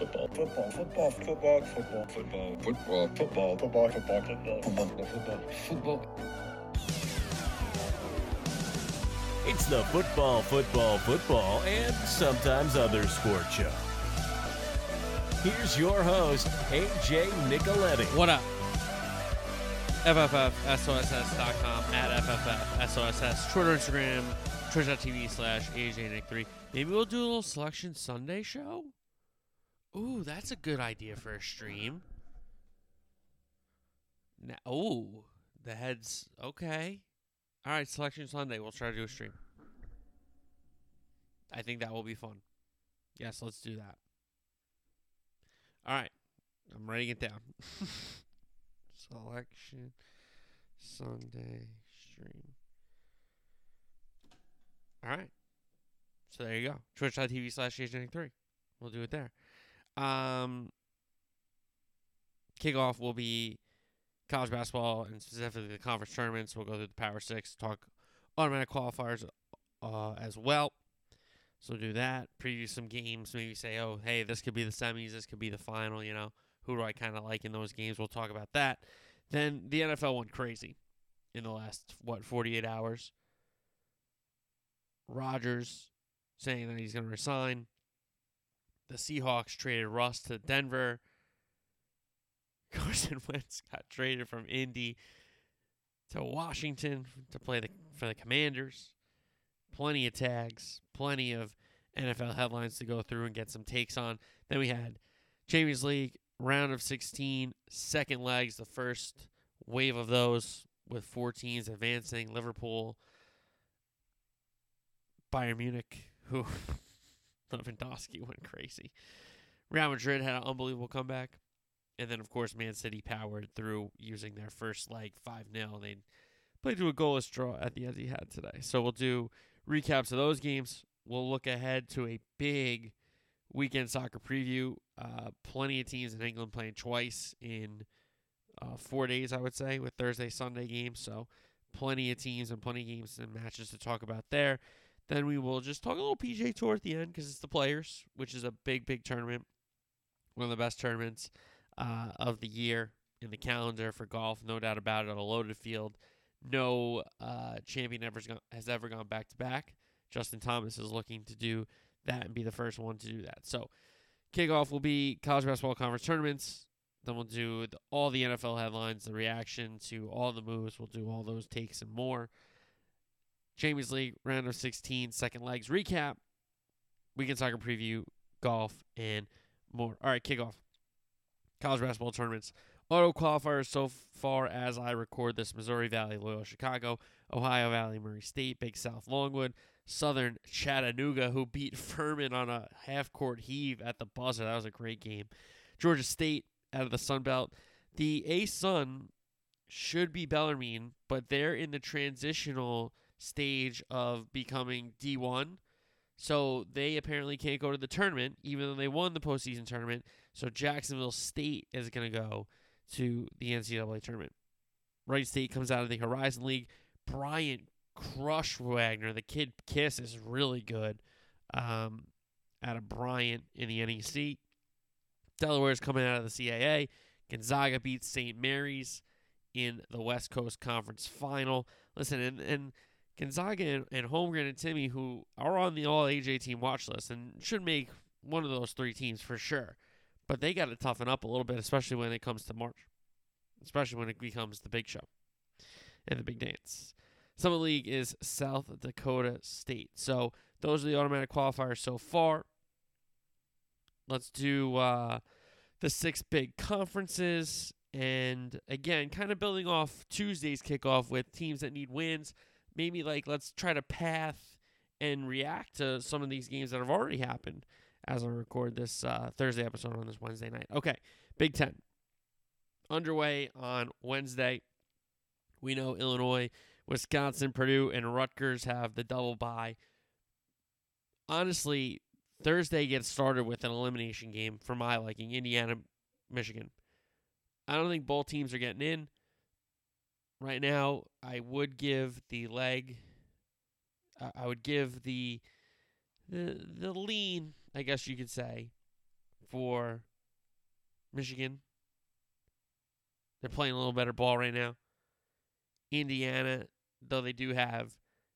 football, football, football, football, football, football, football, football, football, football, football, football, football, football. It's the football, football, football, and sometimes other sport show. Here's your host, AJ Nicoletti. What up? FFFSOSS.com at FFFSOSS. Twitter, Instagram, twitch.tv slash AJNick3. Maybe we'll do a little Selection Sunday show? Ooh, that's a good idea for a stream. Now, the heads. Okay. All right, Selection Sunday. We'll try to do a stream. I think that will be fun. Yes, let's do that. All right. I'm writing it down. Selection Sunday stream. All right. So there you go. Twitch.tv slash AJ3. We'll do it there. Um, kickoff will be college basketball and specifically the conference tournaments. We'll go through the Power Six, talk automatic qualifiers uh, as well. So do that, preview some games, maybe say, oh, hey, this could be the semis, this could be the final, you know. Who do I kind of like in those games? We'll talk about that. Then the NFL went crazy in the last, what, 48 hours. Rodgers saying that he's going to resign. The Seahawks traded Russ to Denver. Carson Wentz got traded from Indy to Washington to play the for the Commanders. Plenty of tags, plenty of NFL headlines to go through and get some takes on. Then we had Champions League round of 16, second legs, the first wave of those with four teams advancing. Liverpool, Bayern Munich, who Lewandowski went crazy. Real Madrid had an unbelievable comeback. And then, of course, Man City powered through using their first leg 5 0. They played to a goalless draw at the Etihad today. So we'll do recaps of those games. We'll look ahead to a big weekend soccer preview. Uh, plenty of teams in England playing twice in uh, four days, I would say, with Thursday, Sunday games. So plenty of teams and plenty of games and matches to talk about there. Then we will just talk a little PGA Tour at the end because it's the Players, which is a big, big tournament. One of the best tournaments uh, of the year in the calendar for golf, no doubt about it. A loaded field. No uh, champion ever has ever gone back to back. Justin Thomas is looking to do that and be the first one to do that. So, kickoff will be college basketball conference tournaments. Then we'll do the, all the NFL headlines, the reaction to all the moves. We'll do all those takes and more. Champions League round of 16, second legs recap, weekend soccer preview, golf, and more. All right, kickoff. College basketball tournaments. Auto qualifiers so far as I record this Missouri Valley, Loyola Chicago, Ohio Valley, Murray State, Big South Longwood, Southern Chattanooga, who beat Furman on a half court heave at the buzzer. That was a great game. Georgia State out of the Sun Belt. The A Sun should be Bellarmine, but they're in the transitional stage of becoming D1. So they apparently can't go to the tournament, even though they won the postseason tournament. So Jacksonville State is going to go to the NCAA tournament. Wright State comes out of the Horizon League. Bryant crushed Wagner. The kid Kiss is really good. Um, out of Bryant in the NEC. Delaware is coming out of the CAA. Gonzaga beats St. Mary's in the West Coast Conference Final. Listen, and, and Gonzaga and, and Holmgren and Timme, who are on the All AJ team watch list and should make one of those three teams for sure. But they got to toughen up a little bit, especially when it comes to March, especially when it becomes the big show and the big dance. Summit League is South Dakota State. So those are the automatic qualifiers so far. Let's do uh, the six big conferences. And again, kind of building off Tuesday's kickoff with teams that need wins. Maybe like let's try to path and react to some of these games that have already happened as I record this uh, Thursday episode on this Wednesday night. Okay, Big Ten underway on Wednesday. We know Illinois, Wisconsin, Purdue, and Rutgers have the double bye. Honestly, Thursday gets started with an elimination game for my liking Indiana, Michigan. I don't think both teams are getting in. Right now, I would give the leg, uh, I would give the the the lean, I guess you could say, for Michigan. They're playing a little better ball right now. Indiana, though they do have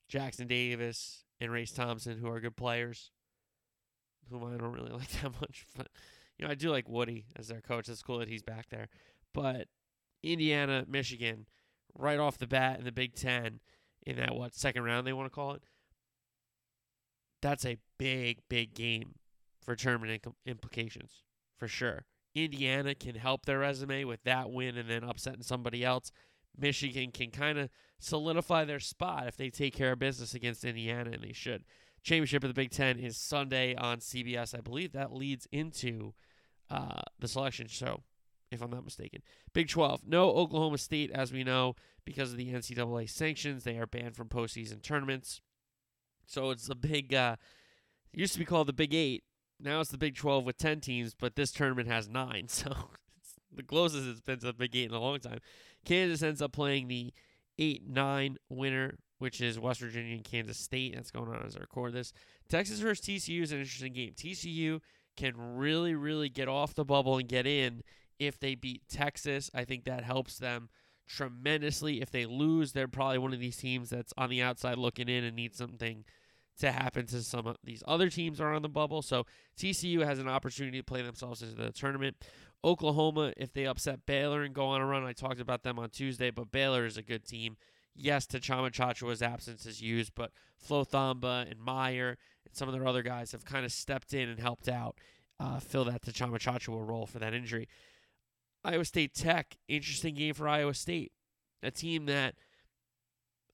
Jackson Davis and Race Thompson, who are good players, whom I don't really like that much. But you know, I do like Woody as their coach. It's cool that he's back there. But Indiana, Michigan, right off the bat in the Big Ten, in that what second round they want to call it. That's a big, big game for tournament implications for sure. Indiana can help their resume with that win and then upsetting somebody else. Michigan can kind of solidify their spot if they take care of business against Indiana, and they should. Championship of the Big Ten is Sunday on CBS. I believe that leads into uh, the selection show, if I'm not mistaken. Big 12. No Oklahoma State, as we know, because of the NCAA sanctions. They are banned from postseason tournaments. So it's a big, uh, used to be called the Big Eight. Now it's the Big 12 with 10 teams, but this tournament has nine. So it's the closest it's been to the Big Eight in a long time. Kansas ends up playing the 8 9 winner, which is West Virginia and Kansas State. That's going on as I record this. Texas versus TCU is an interesting game. TCU can really, really get off the bubble and get in if they beat Texas. I think that helps them tremendously. If they lose, they're probably one of these teams that's on the outside looking in and needs something to happen to some of these other teams are on the bubble. So TCU has an opportunity to play themselves into the tournament. Oklahoma, if they upset Baylor and go on a run, I talked about them on Tuesday, but Baylor is a good team. Yes, Tchamwa Tchatchoua's absence is used, but Flo Thamba and Mayer and some of their other guys have kind of stepped in and helped out uh, fill that Tchamwa Tchatchoua role for that injury. Iowa State Tech, interesting game for Iowa State. A team that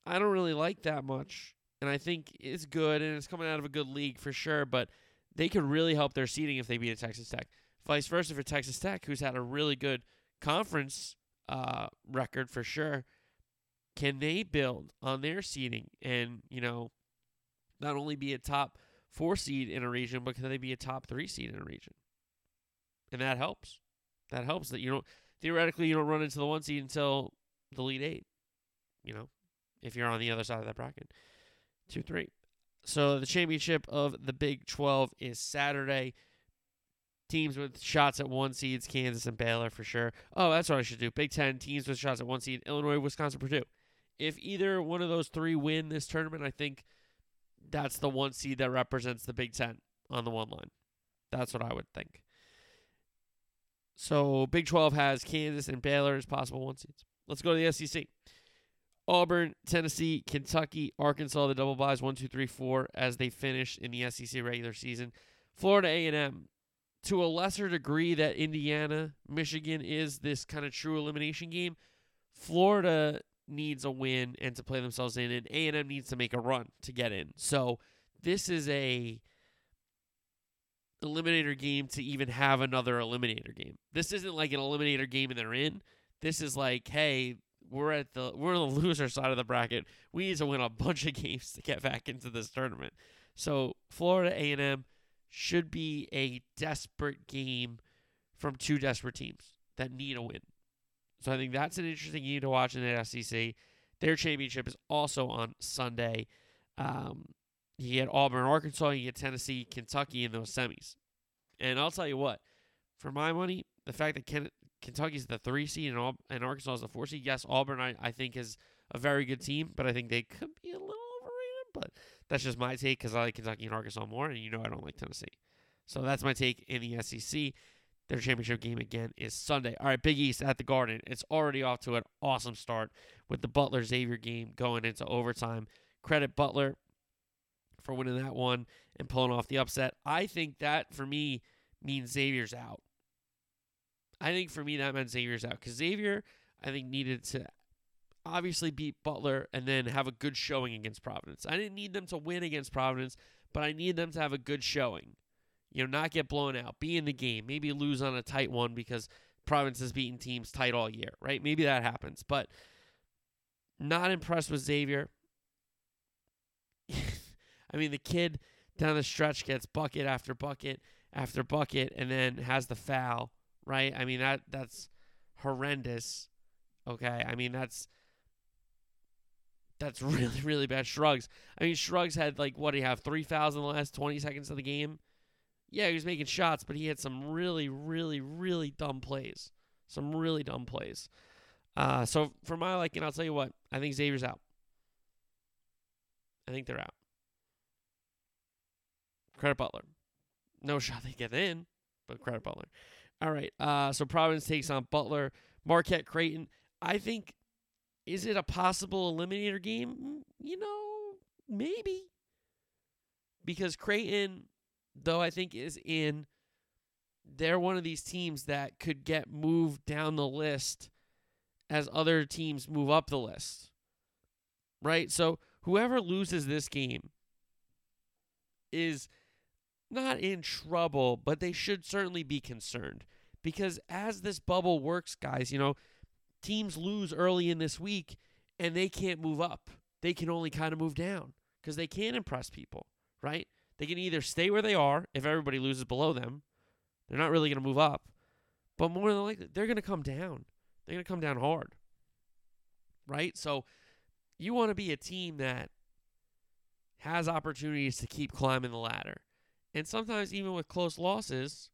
I don't really like that much, and I think is good, and it's coming out of a good league for sure, but they could really help their seeding if they beat a Texas Tech. Vice versa for Texas Tech, who's had a really good conference uh, record for sure. Can they build on their seeding and, you know, not only be a top four seed in a region, but can they be a top three seed in a region? And that helps that helps that you don't theoretically you don't run into the one seed until the lead eight. You know, if you're on the other side of that bracket, two three. So the championship of the Big Twelve is Saturday. Teams with shots at one seeds, Kansas and Baylor for sure. Oh, that's what I should do. Big Ten teams with shots at one seed, Illinois, Wisconsin, Purdue. If either one of those three win this tournament, I think that's the one seed that represents the Big Ten on the one line. That's what I would think. So Big 12 has Kansas and Baylor as possible one seeds. Let's go to the SEC. Auburn, Tennessee, Kentucky, Arkansas, the double buys one, two, three, four as they finish in the SEC regular season. Florida A&M, to a lesser degree that Indiana, Michigan is this kind of true elimination game. Florida needs a win and to play themselves in, and A&M needs to make a run to get in. So this is a eliminator game to even have another eliminator game. This isn't like an eliminator game and they're in. This is like, hey, we're at the we're on the loser side of the bracket. We need to win a bunch of games to get back into this tournament. So Florida A&M should be a desperate game from two desperate teams that need a win. So I think that's an interesting game to watch in the SEC. Their championship is also on Sunday. Um, you get Auburn, Arkansas, you get Tennessee, Kentucky in those semis. And I'll tell you what, for my money, the fact that Ken- Kentucky's the three seed and, Al- and Arkansas is the four seed, yes, Auburn I, I think is a very good team, but I think they could be a little overrated. But that's just my take because I like Kentucky and Arkansas more, and you know I don't like Tennessee. So that's my take in the SEC. Their championship game again is Sunday. All right, Big East at the Garden. It's already off to an awesome start with the Butler Xavier game going into overtime. Credit Butler for winning that one and pulling off the upset. I think that for me means Xavier's out. I think for me that meant Xavier's out because Xavier I think needed to obviously beat Butler and then have a good showing against Providence. I didn't need them to win against Providence, but I need them to have a good showing. You know, not get blown out, be in the game, maybe lose on a tight one because Providence has beaten teams tight all year, right? Maybe that happens, but not impressed with Xavier. I mean, the kid down the stretch gets bucket after bucket after bucket and then has the foul, right? I mean, that that's horrendous. Okay? I mean, that's that's really really bad. Scruggs. I mean, Scruggs had like what do you have? 3 fouls in the last 20 seconds of the game. yeah, he was making shots, but he had some really, really, really dumb plays. Some really dumb plays. Uh, so for my liking, I'll tell you what, I think Xavier's out. I think they're out. Credit Butler. No shot they get in, but credit Butler. All right. Uh, so Providence takes on Butler. Marquette Creighton. I think, is it a possible eliminator game? Mm, you know, maybe. Because Creighton, though I think is in, they're one of these teams that could get moved down the list as other teams move up the list. Right? So whoever loses this game is not in trouble, but they should certainly be concerned. Because as this bubble works, guys, you know, teams lose early in this week and they can't move up. They can only kind of move down because they can't impress people, right? They can either stay where they are if everybody loses below them. They're not really going to move up. But more than likely, they're going to come down. They're going to come down hard. Right? So you want to be a team that has opportunities to keep climbing the ladder. And sometimes, even with close losses,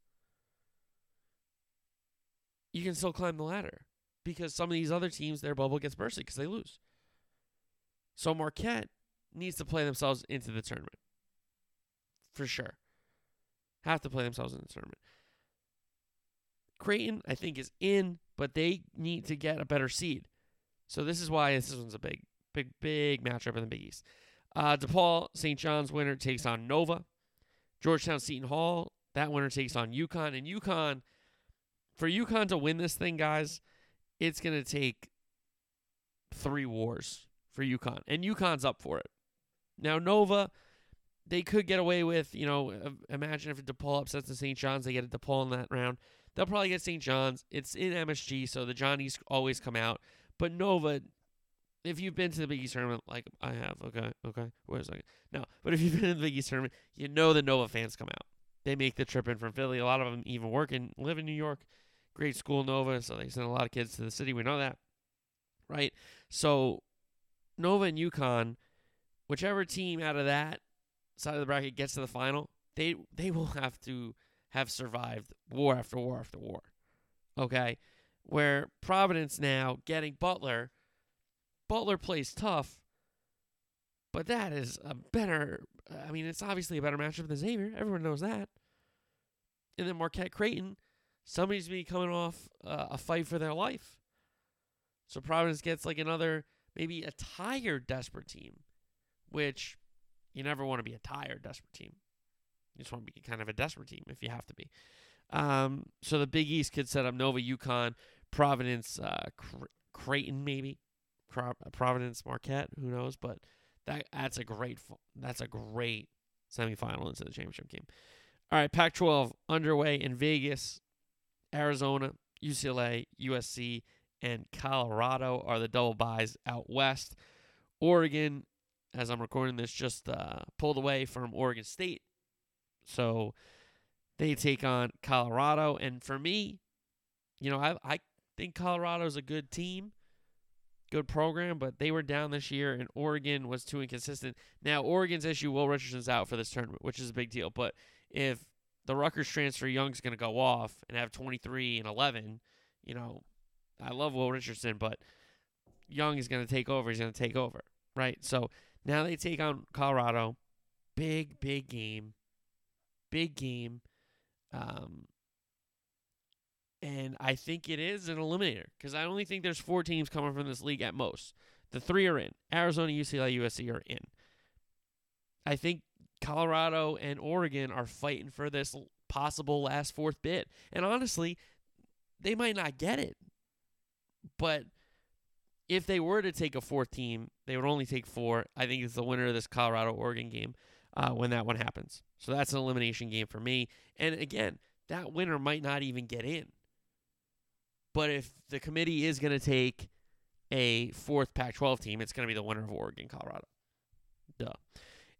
you can still climb the ladder because some of these other teams, their bubble gets bursted because they lose. So Marquette needs to play themselves into the tournament for sure. Have to play themselves in the tournament. Creighton, I think, is in, but they need to get a better seed. So this is why this one's a big, big, big matchup in the Big East. Uh, DePaul St. John's winner takes on Nova. Georgetown Seton Hall, that winner takes on UConn. And UConn, for UConn to win this thing, guys, it's going to take three wars for UConn. And UConn's up for it. Now, Nova, they could get away with, you know, imagine if DePaul upsets the St. John's, they get a DePaul in that round. They'll probably get St. John's. It's in MSG, so the Johnnies always come out. But Nova, if you've been to the Big East tournament, like I have, okay, okay, wait a second. No, but if you've been in the Big East tournament, you know the Nova fans come out. They make the trip in from Philly. A lot of them even work and live in New York. Great school, Nova, so they send a lot of kids to the city. We know that, right? So Nova and UConn, whichever team out of that side of the bracket gets to the final, they they will have to have survived war after war after war. Okay? Where Providence now getting Butler, Butler plays tough, but that is a better I mean, it's obviously a better matchup than Xavier. Everyone knows that. And then Marquette Creighton, somebody's be coming off uh, a fight for their life. So Providence gets like another maybe a tired desperate team, which you never want to be a tired desperate team. You just want to be kind of a desperate team if you have to be. Um, so the Big East could set up Nova, UConn, Providence, uh, Creighton, maybe Providence, Marquette. Who knows? But that that's a great that's a great semifinal into the championship game. All right, Pac-12 underway in Vegas, Arizona, UCLA, USC, and Colorado are the double byes out west. Oregon, as I'm recording this, just uh, pulled away from Oregon State so they take on Colorado. And for me, you know, I, I think Colorado is a good team, good program, but they were down this year, and Oregon was too inconsistent. Now, Oregon's issue, Will Richardson's out for this tournament, which is a big deal. But if the Rutgers transfer Young's going to go off and have 23 and 11, you know, I love Will Richardson, but Young is going to take over. He's going to take over, right? So now they take on Colorado. Big, big game big game. Um, and I think it is an eliminator because I only think there's four teams coming from this league at most. The three are in. Arizona, UCLA, USC are in. I think Colorado and Oregon are fighting for this possible last fourth bid. And honestly, they might not get it. But if they were to take a fourth team, they would only take four. I think it's the winner of this Colorado Oregon game uh, when that one happens. So that's an elimination game for me. And again, that winner might not even get in. But if the committee is going to take a fourth Pac 12 team, it's going to be the winner of Oregon, Colorado. Duh.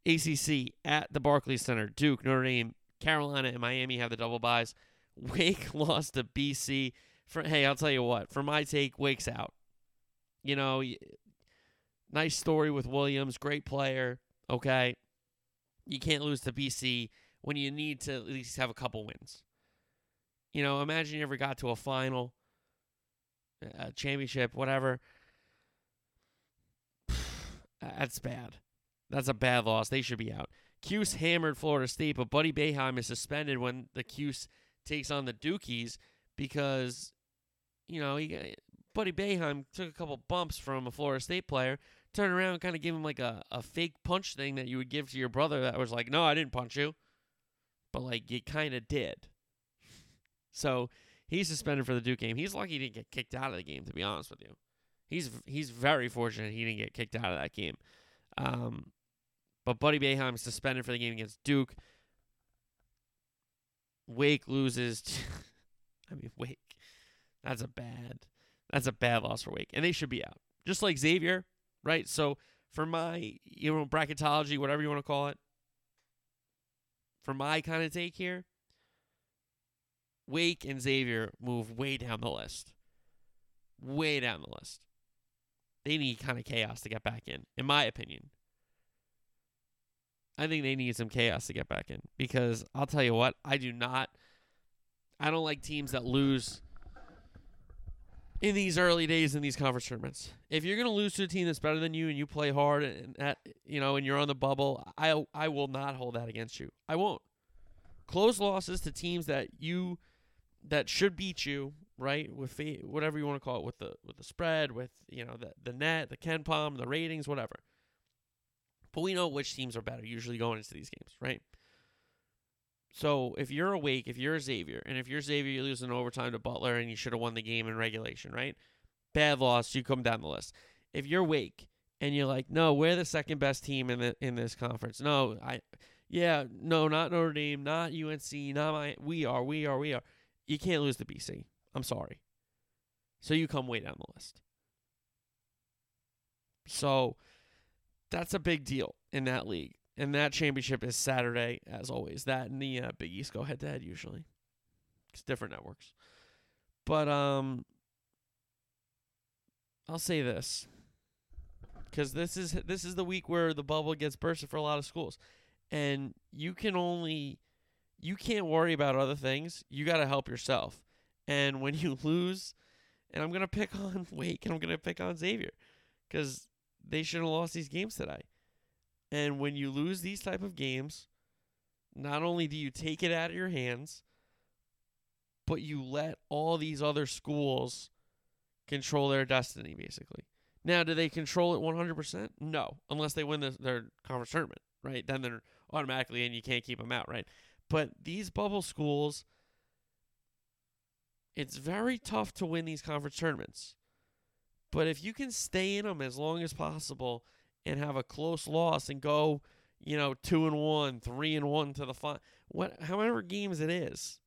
ACC at the Barclays Center. Duke, Notre Dame, Carolina, and Miami have the double byes. Wake lost to BC. For, hey, I'll tell you what. For my take, Wake's out. You know, nice story with Williams. Great player. Okay. You can't lose to BC when you need to at least have a couple wins. You know, imagine you ever got to a final, a championship, whatever. That's bad. That's a bad loss. They should be out. Cuse hammered Florida State, but Buddy Boeheim is suspended when the Cuse takes on the Dukies because, you know, he, Buddy Boeheim took a couple bumps from a Florida State player, turned around and kind of gave him like a, a fake punch thing that you would give to your brother that was like, no, I didn't punch you. But like, you kind of did. So he's suspended for the Duke game. He's lucky he didn't get kicked out of the game, to be honest with you. He's he's very fortunate he didn't get kicked out of that game. Um, but Buddy Boeheim is suspended for the game against Duke. Wake loses. I mean, Wake. That's a bad. That's a bad loss for Wake, and they should be out, just like Xavier, right? So for my, you know, bracketology, whatever you want to call it, for my kind of take here, Wake and Xavier move way down the list, way down the list. They need kind of chaos to get back in, in my opinion. I think they need some chaos to get back in because I'll tell you what, I do not. I don't like teams that lose in these early days in these conference tournaments. If you're going to lose to a team that's better than you and you play hard and at, you know and you're on the bubble, I I will not hold that against you. I won't. Close losses to teams that you that should beat you, right? With the whatever you want to call it, with the with the spread, with you know the the net, the KenPom, the ratings, whatever. But we know which teams are better usually going into these games, right? So if you're awake, if you're Xavier, and if you're Xavier, you lose in overtime to Butler and you should have won the game in regulation, right? Bad loss, you come down the list. If you're Wake and you're like, no, we're the second best team in the in this conference. No, I yeah, no, not Notre Dame, not UNC, not my we are, we are, we are. You can't lose to BC. I'm sorry. So you come way down the list. So that's a big deal in that league. And that championship is Saturday, as always. That and the uh, Big East go head to head usually. It's different networks. But um, I'll say this because this is this is the week where the bubble gets bursted for a lot of schools, and you can only you can't worry about other things. You got to help yourself. And when you lose, and I'm gonna pick on Wake and I'm gonna pick on Xavier, because they should have lost these games today. And when you lose these type of games, not only do you take it out of your hands, but you let all these other schools control their destiny, basically. Now, do they control it 100%? No, unless they win the, their conference tournament, right? Then they're automatically and you can't keep them out, right? But these bubble schools, it's very tough to win these conference tournaments. But if you can stay in them as long as possible and have a close loss and go, you know, two and one, three and one to the final, what, however games it is,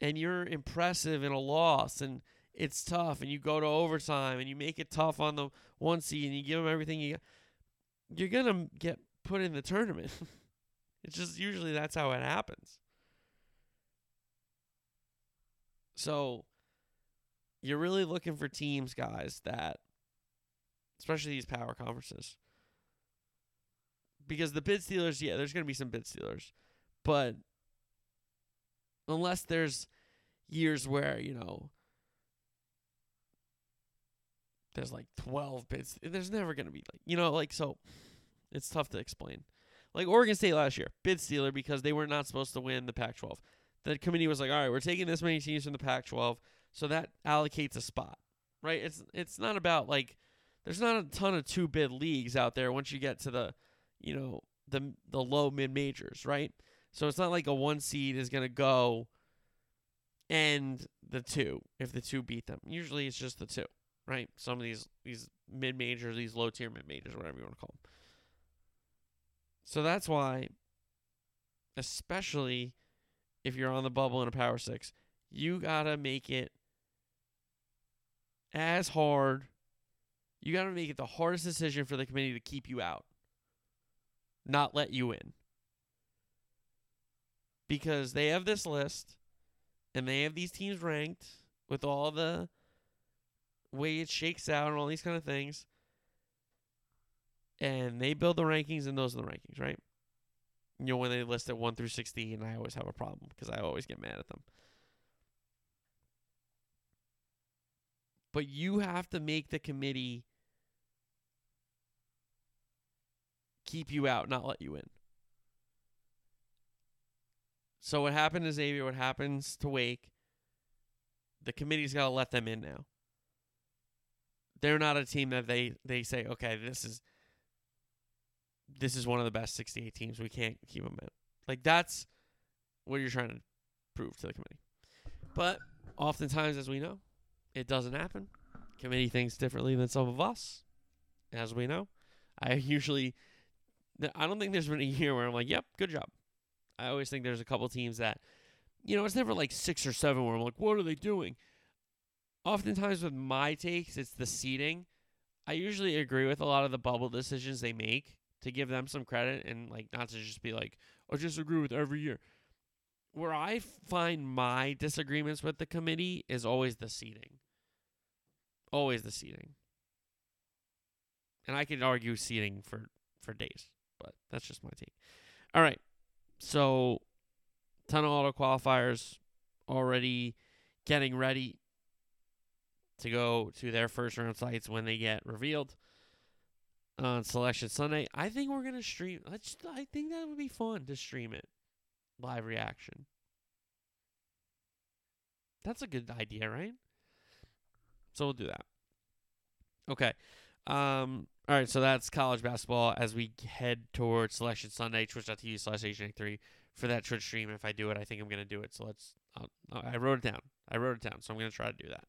and you're impressive in a loss and it's tough, and you go to overtime and you make it tough on the one seed and you give them everything you, got, you're gonna get put in the tournament. it's just usually that's how it happens. So you're really looking for teams, guys, that, especially these power conferences, because the bid stealers, yeah, there's going to be some bid stealers, but unless there's years where you know there's like 12 bids, there's never going to be like you know like so, it's tough to explain. Like Oregon State last year, bid stealer because they were not supposed to win the Pac-12. The committee was like, all right, we're taking this many teams from the Pac-12 so that allocates a spot, right? It's it's not about like there's not a ton of two bid leagues out there once you get to the, you know, the the low mid majors, right? So it's not like a one seed is gonna go and the two if the two beat them. Usually it's just the two, right? Some of these these mid majors, these low tier mid majors, whatever you want to call them. So that's why, especially if you're on the bubble in a power six, you gotta make it as hard. You got to make it the hardest decision for the committee to keep you out, not let you in. Because they have this list and they have these teams ranked with all the way it shakes out and all these kind of things. And they build the rankings, and those are the rankings, right? You know, when they list it 1 through 16, I always have a problem because I always get mad at them. But you have to make the committee keep you out, not let you in. So what happened to Xavier, what happens to Wake, the committee's got to let them in now. They're not a team that they they say, okay, this is this is one of the best 68 teams. We can't keep them in. Like that's what you're trying to prove to the committee. But oftentimes, as we know, it doesn't happen. Committee thinks differently than some of us, as we know. I usually, I don't think there's been a year where I'm like, yep, good job. I always think there's a couple teams that, you know, it's never like six or seven where I'm like, what are they doing? Oftentimes with my takes, it's the seating. I usually agree with a lot of the bubble decisions they make to give them some credit and like not to just be like, I disagree with every year. Where I find my disagreements with the committee is always the seating. Always the seating. And I could argue seating for, for days, but that's just my take. All right. So, ton of auto qualifiers already getting ready to go to their first round sites when they get revealed on Selection Sunday. I think we're gonna stream. Let's. I think that would be fun to stream it, live reaction. That's a good idea, right? So we'll do that. Okay. Um, all right, so that's college basketball as we head towards Selection Sunday, twitch.tv slash H3 for that Twitch stream. If I do it, I think I'm to do it. So let's, I wrote it down. I wrote it down, so I'm to try to do that.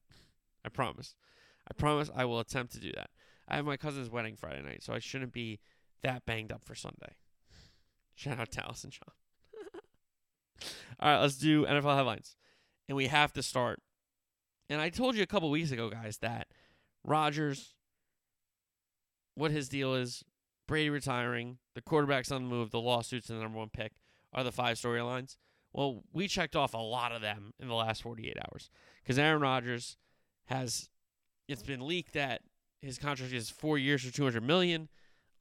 I promise. I promise I will attempt to do that. I have my cousin's wedding Friday night, so I shouldn't be that banged up for Sunday. Shout out to Alice and. All right, let's do NFL headlines. And we have to start. And I told you a couple weeks ago, guys, that Rodgers what his deal is, Brady retiring, the quarterback's on the move, the lawsuits, and the number one pick are the five storylines. Well, we checked off a lot of them in the last 48 hours because Aaron Rodgers has. It's been leaked that his contract is four years for 200 million.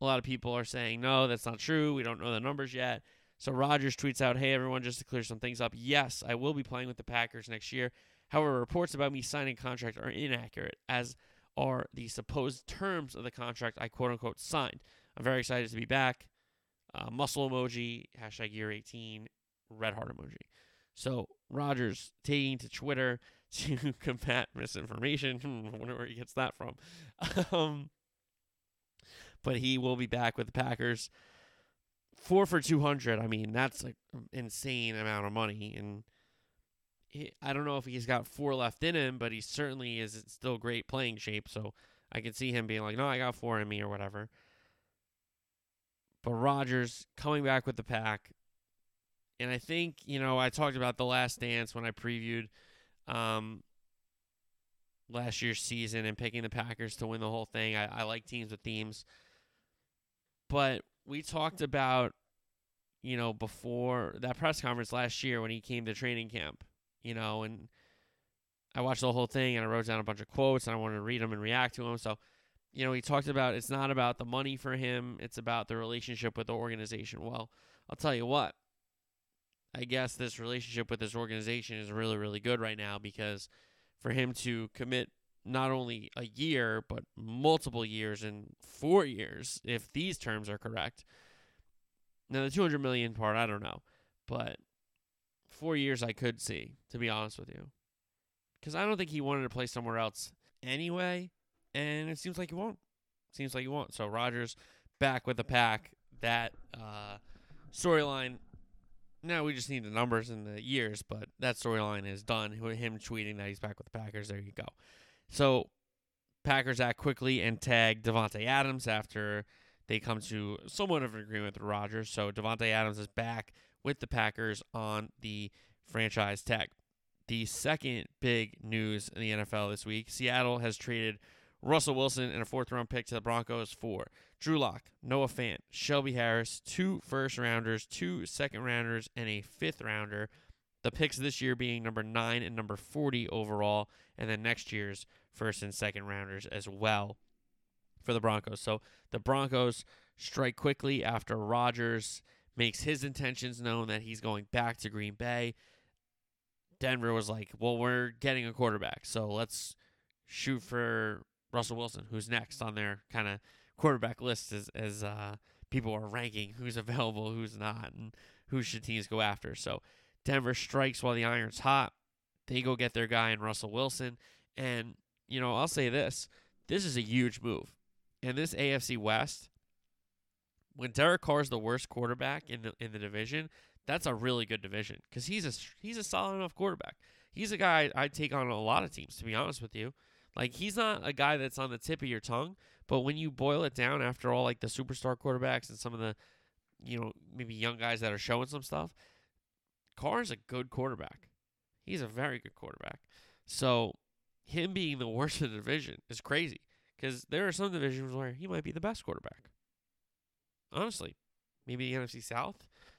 A lot of people are saying no, that's not true. We don't know the numbers yet. So Rodgers tweets out, "Hey everyone, just to clear some things up. Yes, I will be playing with the Packers next year. However, reports about me signing contract are inaccurate as are the supposed terms of the contract I quote unquote signed. I'm very excited to be back. Uh, muscle emoji, hashtag year 18, red heart emoji. So Rodgers taking to Twitter to combat misinformation. I wonder where he gets that from. Um, but he will be back with the Packers. Four for 200. I mean, that's an insane amount of money. And he, I don't know if he's got four left in him, but he certainly is still great playing shape. So I can see him being like, no, I got four in me or whatever. But Rodgers coming back with the pack. And I think, you know, I talked about the last dance when I previewed um, last year's season and picking the Packers to win the whole thing. I, I like teams with themes. But we talked about, you know, before that press conference last year when he came to training camp you know, and I watched the whole thing and I wrote down a bunch of quotes and I wanted to read them and react to them. So, you know, he talked about it's not about the money for him, it's about the relationship with the organization. Well, I'll tell you what. I guess this relationship with this organization is really, really good right now because for him to commit not only a year, but multiple years and four years, if these terms are correct. Now, the 200 million part, I don't know. But four years I could see, to be honest with you. Because I don't think he wanted to play somewhere else anyway, and it seems like he won't. Seems like he won't. So Rodgers back with the pack. That uh, storyline. Now we just need the numbers and the years, but that storyline is done. With him tweeting that he's back with the Packers. There you go. So Packers act quickly and tag Davante Adams after they come to somewhat of an agreement with Rodgers. So Davante Adams is back with the Packers on the franchise tag. The second big news in the NFL this week Seattle has traded Russell Wilson and a fourth round pick to the Broncos for Drew Lock, Noah Fant, Shelby Harris, two first rounders, two second rounders, and a fifth rounder. The picks this year being number 9 and number 40 overall, and then next year's first and second rounders as well for the Broncos. So the Broncos strike quickly after Rodgers makes his intentions known that he's going back to Green Bay. Denver was like, well, we're getting a quarterback, so let's shoot for Russell Wilson, who's next on their kind of quarterback list as, as uh, people are ranking who's available, who's not, and who should teams go after. So Denver strikes while the iron's hot. They go get their guy in Russell Wilson. And, you know, I'll say this this is a huge move. And this AFC West, when Derek Carr is the worst quarterback in the in the division, that's a really good division because he's a he's a solid enough quarterback. He's a guy I'd take on a lot of teams, to be honest with you. Like he's not a guy that's on the tip of your tongue, but when you boil it down, after all, like the superstar quarterbacks and some of the, you know, maybe young guys that are showing some stuff, Carr's a good quarterback. He's a very good quarterback. So him being the worst of the division is crazy because there are some divisions where he might be the best quarterback. Honestly, maybe the NFC South.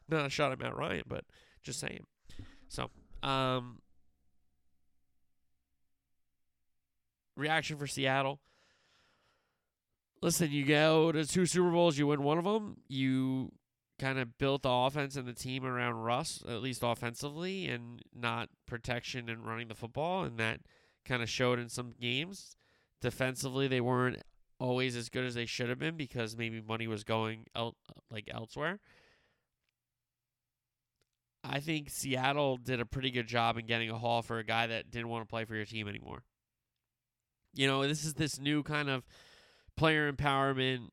Not a shot at Matt Ryan, but just saying. So, um, reaction for Seattle. Listen, you go to two Super Bowls, you win one of them. You kind of built the offense and the team around Russ, at least offensively, and not protection and running the football, and that kind of showed in some games. Defensively, they weren't always as good as they should have been because maybe money was going el- like elsewhere. I think Seattle did a pretty good job in getting a haul for a guy that didn't want to play for your team anymore. You know, this is this new kind of player empowerment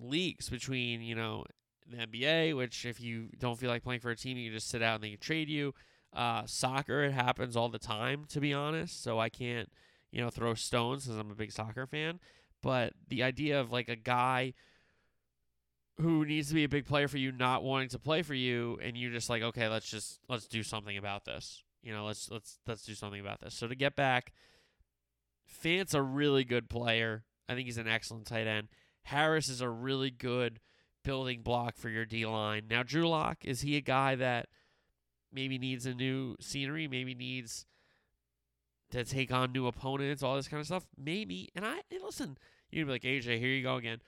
leaks between, you know, the NBA, which if you don't feel like playing for a team, you just sit out and they can trade you. Uh, soccer, it happens all the time, to be honest. So I can't, you know, throw stones because I'm a big soccer fan. But the idea of like a guy who needs to be a big player for you not wanting to play for you and you're just like okay let's just let's do something about this you know let's let's let's do something about this so to get back Fant's a really good player I think he's an excellent tight end Harris is a really good building block for your D line now Drew Lock is he a guy that maybe needs a new scenery maybe needs to take on new opponents all this kind of stuff maybe and I and listen you'd be like AJ here you go again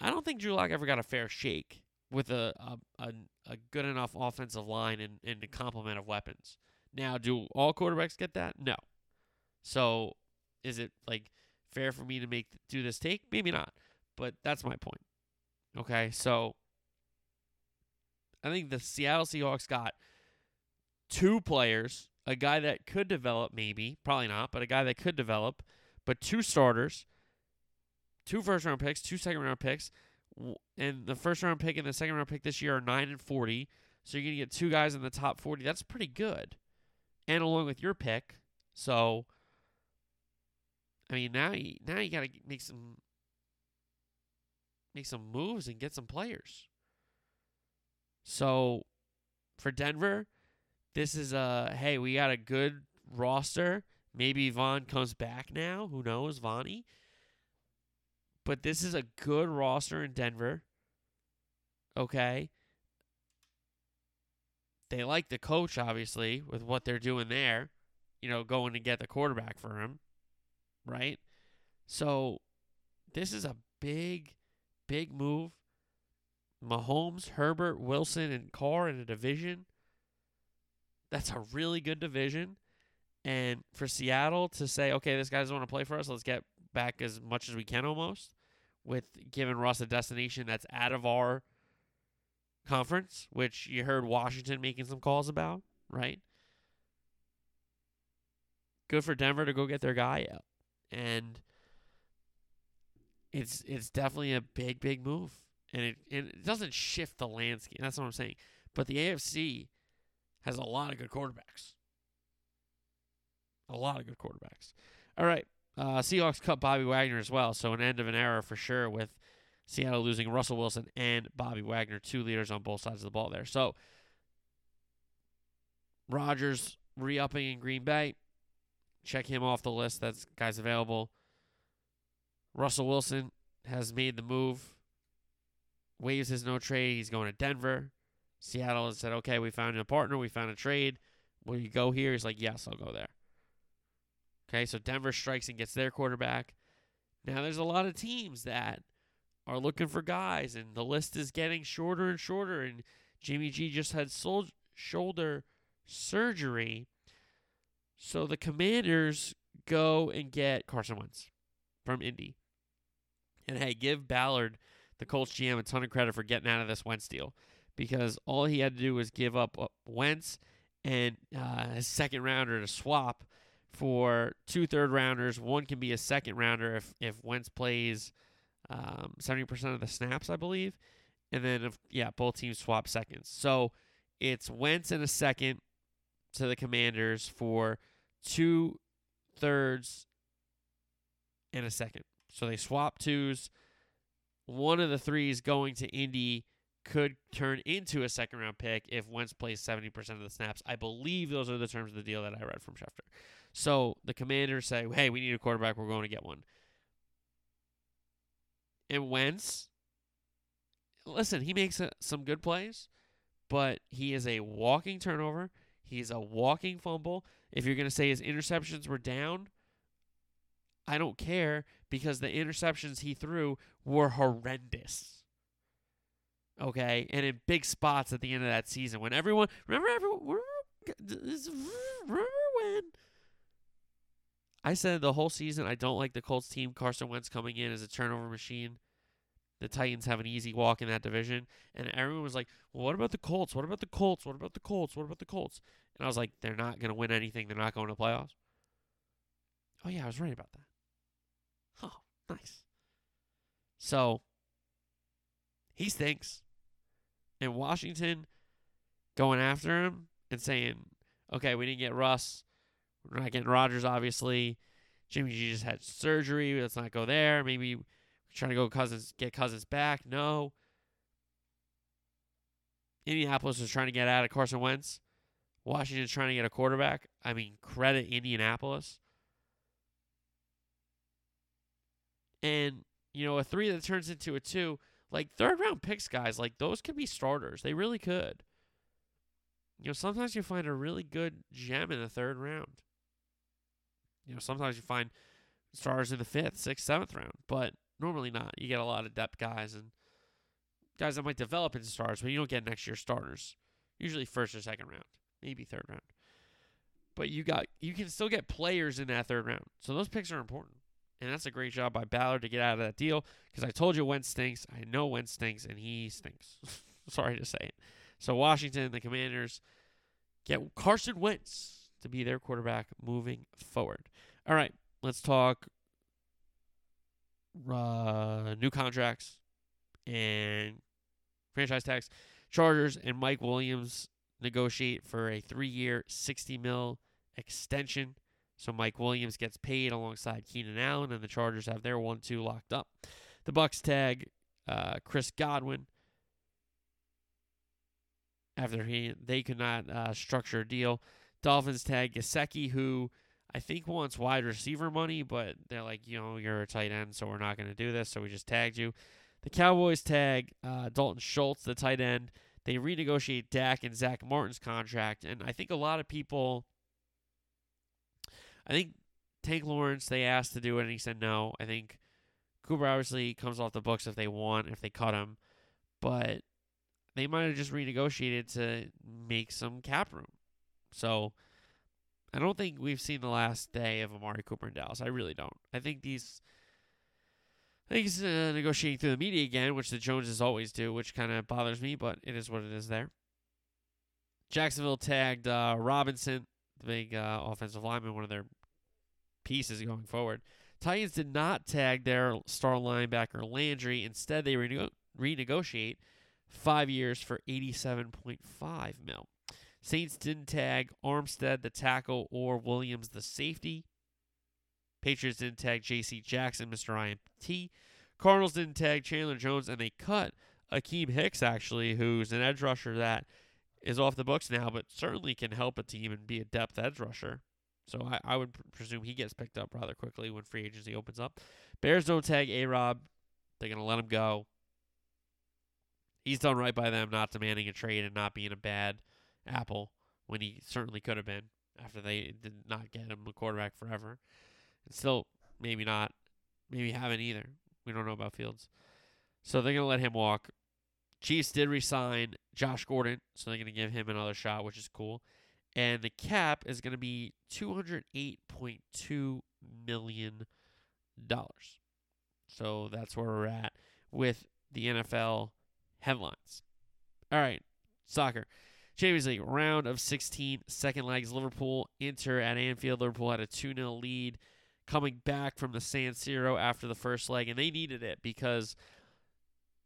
I don't think Drew Lock ever got a fair shake with a a, a, a good enough offensive line and, and a complement of weapons. Now, do all quarterbacks get that? No. So, is it like fair for me to make do this take? Maybe not, but that's my point. Okay, so I think the Seattle Seahawks got two players, a guy that could develop, maybe, probably not, but a guy that could develop, but two starters two first round picks, two second round picks, and the first round pick and the second round pick this year are nine and forty. So you're gonna get two guys in the top forty. That's pretty good, and along with your pick. So, I mean, now you now you gotta make some make some moves and get some players. So, for Denver, this is a hey, we got a good roster. Maybe Von comes back now. Who knows, Vonnie? But this is a good roster in Denver. Okay. They like the coach, obviously, with what they're doing there. You know, going to get the quarterback for him. Right? So, this is a big, big move. Mahomes, Herbert, Wilson, and Carr in a division. That's a really good division. And for Seattle to say, okay, this guy doesn't want to play for us, let's get back as much as we can almost with giving Russ a destination that's out of our conference, which you heard Washington making some calls about, right? Good for Denver to go get their guy. And it's it's definitely a big, big move. And it and it doesn't shift the landscape. That's what I'm saying. But the AFC has a lot of good quarterbacks. A lot of good quarterbacks. All right. Uh, Seahawks cut Bobby Wagner as well, so an end of an era for sure with Seattle losing Russell Wilson and Bobby Wagner, two leaders on both sides of the ball there. So Rodgers re-upping in Green Bay. Check him off the list. That's guys available. Russell Wilson has made the move. Waives his no trade. He's going to Denver. Seattle has said, okay, we found a partner. We found a trade. Will you go here? He's like, yes, I'll go there. Okay, so Denver strikes and gets their quarterback. Now there's a lot of teams that are looking for guys, and the list is getting shorter and shorter. And Jimmy G just had shoulder surgery. So the commanders go and get Carson Wentz from Indy. And hey, give Ballard, the Colts GM, a ton of credit for getting out of this Wentz deal because all he had to do was give up uh, Wentz and uh, his second rounder to swap for two third rounders. One can be a second rounder if, if Wentz plays um, 70% of the snaps, I believe. And then, if, yeah, both teams swap seconds. So it's Wentz and a second to the Commanders for two thirds and a second. So they swap twos. One of the threes going to Indy could turn into a second round pick if Wentz plays 70% of the snaps. I believe those are the terms of the deal that I read from Schefter. So the commanders say, hey, we need a quarterback. We're going to get one. And Wentz, listen, he makes a, some good plays, but he is a walking turnover. He's a walking fumble. If you're going to say his interceptions were down, I don't care because the interceptions he threw were horrendous. Okay, and in big spots at the end of that season when everyone remember everyone remember when I said the whole season I don't like the Colts team. Carson Wentz coming in as a turnover machine. The Titans have an easy walk in that division, and everyone was like, "Well, what about the Colts? What about the Colts? What about the Colts? What about the Colts?" And I was like, "They're not going to win anything. They're not going to playoffs." Oh yeah, I was right about that. Oh, nice. So he stinks. And Washington going after him and saying, okay, we didn't get Russ. We're not getting Rodgers, obviously. Jimmy G just had surgery. Let's not go there. Maybe trying to go Cousins, get Cousins back. No. Indianapolis is trying to get out of Carson Wentz. Washington's trying to get a quarterback. I mean, credit Indianapolis. And, you know, a three that turns into a two, like third round picks, guys, like those could be starters. They really could. You know, sometimes you find a really good gem in the third round. You know, sometimes you find stars in the fifth, sixth, seventh round, but normally not. You get a lot of depth guys and guys that might develop into stars, but you don't get next year starters. Usually first or second round, maybe third round. But you got you can still get players in that third round. So those picks are important. And that's a great job by Ballard to get out of that deal because I told you Wentz stinks. I know Wentz stinks, and he stinks. Sorry to say it. So Washington, and the Commanders, get Carson Wentz to be their quarterback moving forward. All right, let's talk uh, new contracts and franchise tax. Chargers and Mike Williams negotiate for a three-year, sixty mil extension. So Mike Williams gets paid alongside Keenan Allen, and the Chargers have their one-two locked up. The Bucs tag uh, Chris Godwin after he they could not uh, structure a deal. Dolphins tag Gesicki, who I think wants wide receiver money, but they're like, you know, you're a tight end, so we're not going to do this. So we just tagged you. The Cowboys tag uh, Dalton Schultz, the tight end. They renegotiate Dak and Zach Martin's contract, and I think a lot of people. I think Tank Lawrence they asked to do it, and he said no. I think Cooper obviously comes off the books if they want, if they cut him, but they might have just renegotiated to make some cap room. So I don't think we've seen the last day of Amari Cooper in Dallas. I really don't. I think these. I think he's uh, negotiating through the media again, which the Joneses always do, which kind of bothers me, but it is what it is there. Jacksonville tagged uh, Robinson, the big uh, offensive lineman, one of their pieces going forward. Titans did not tag their star linebacker Landry. Instead, they rene- renegotiate five years for 87.5 mil. Saints didn't tag Armstead, the tackle, or Williams, the safety. Patriots didn't tag J.C. Jackson, Mr. IMT. Cardinals didn't tag Chandler Jones, and they cut Akiem Hicks, actually, who's an edge rusher that is off the books now, but certainly can help a team and be a depth edge rusher. So I, I would pr- presume he gets picked up rather quickly when free agency opens up. Bears don't tag A Rob. They're going to let him go. He's done right by them not demanding a trade and not being a bad apple when he certainly could have been after they did not get him a quarterback forever. And still, maybe not. Maybe haven't either. We don't know about Fields. So they're going to let him walk. Chiefs did resign Josh Gordon, so they're going to give him another shot, which is cool. And the cap is going to be $208.2 million. So that's where we're at with the NFL headlines. All right, soccer. Champions League round of 16, second legs. Liverpool Inter at Anfield. Liverpool had a 2 0 lead coming back from the San Siro after the first leg, and they needed it because